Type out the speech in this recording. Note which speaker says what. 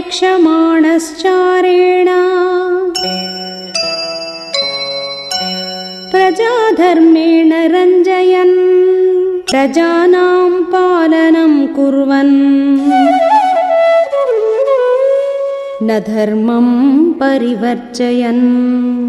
Speaker 1: क्षमाणश्चारेण प्रजाधर्मेण रञ्जयन्। प्रजानां पालनं कुर्वन्। न धर्मं परिवर्जयन्।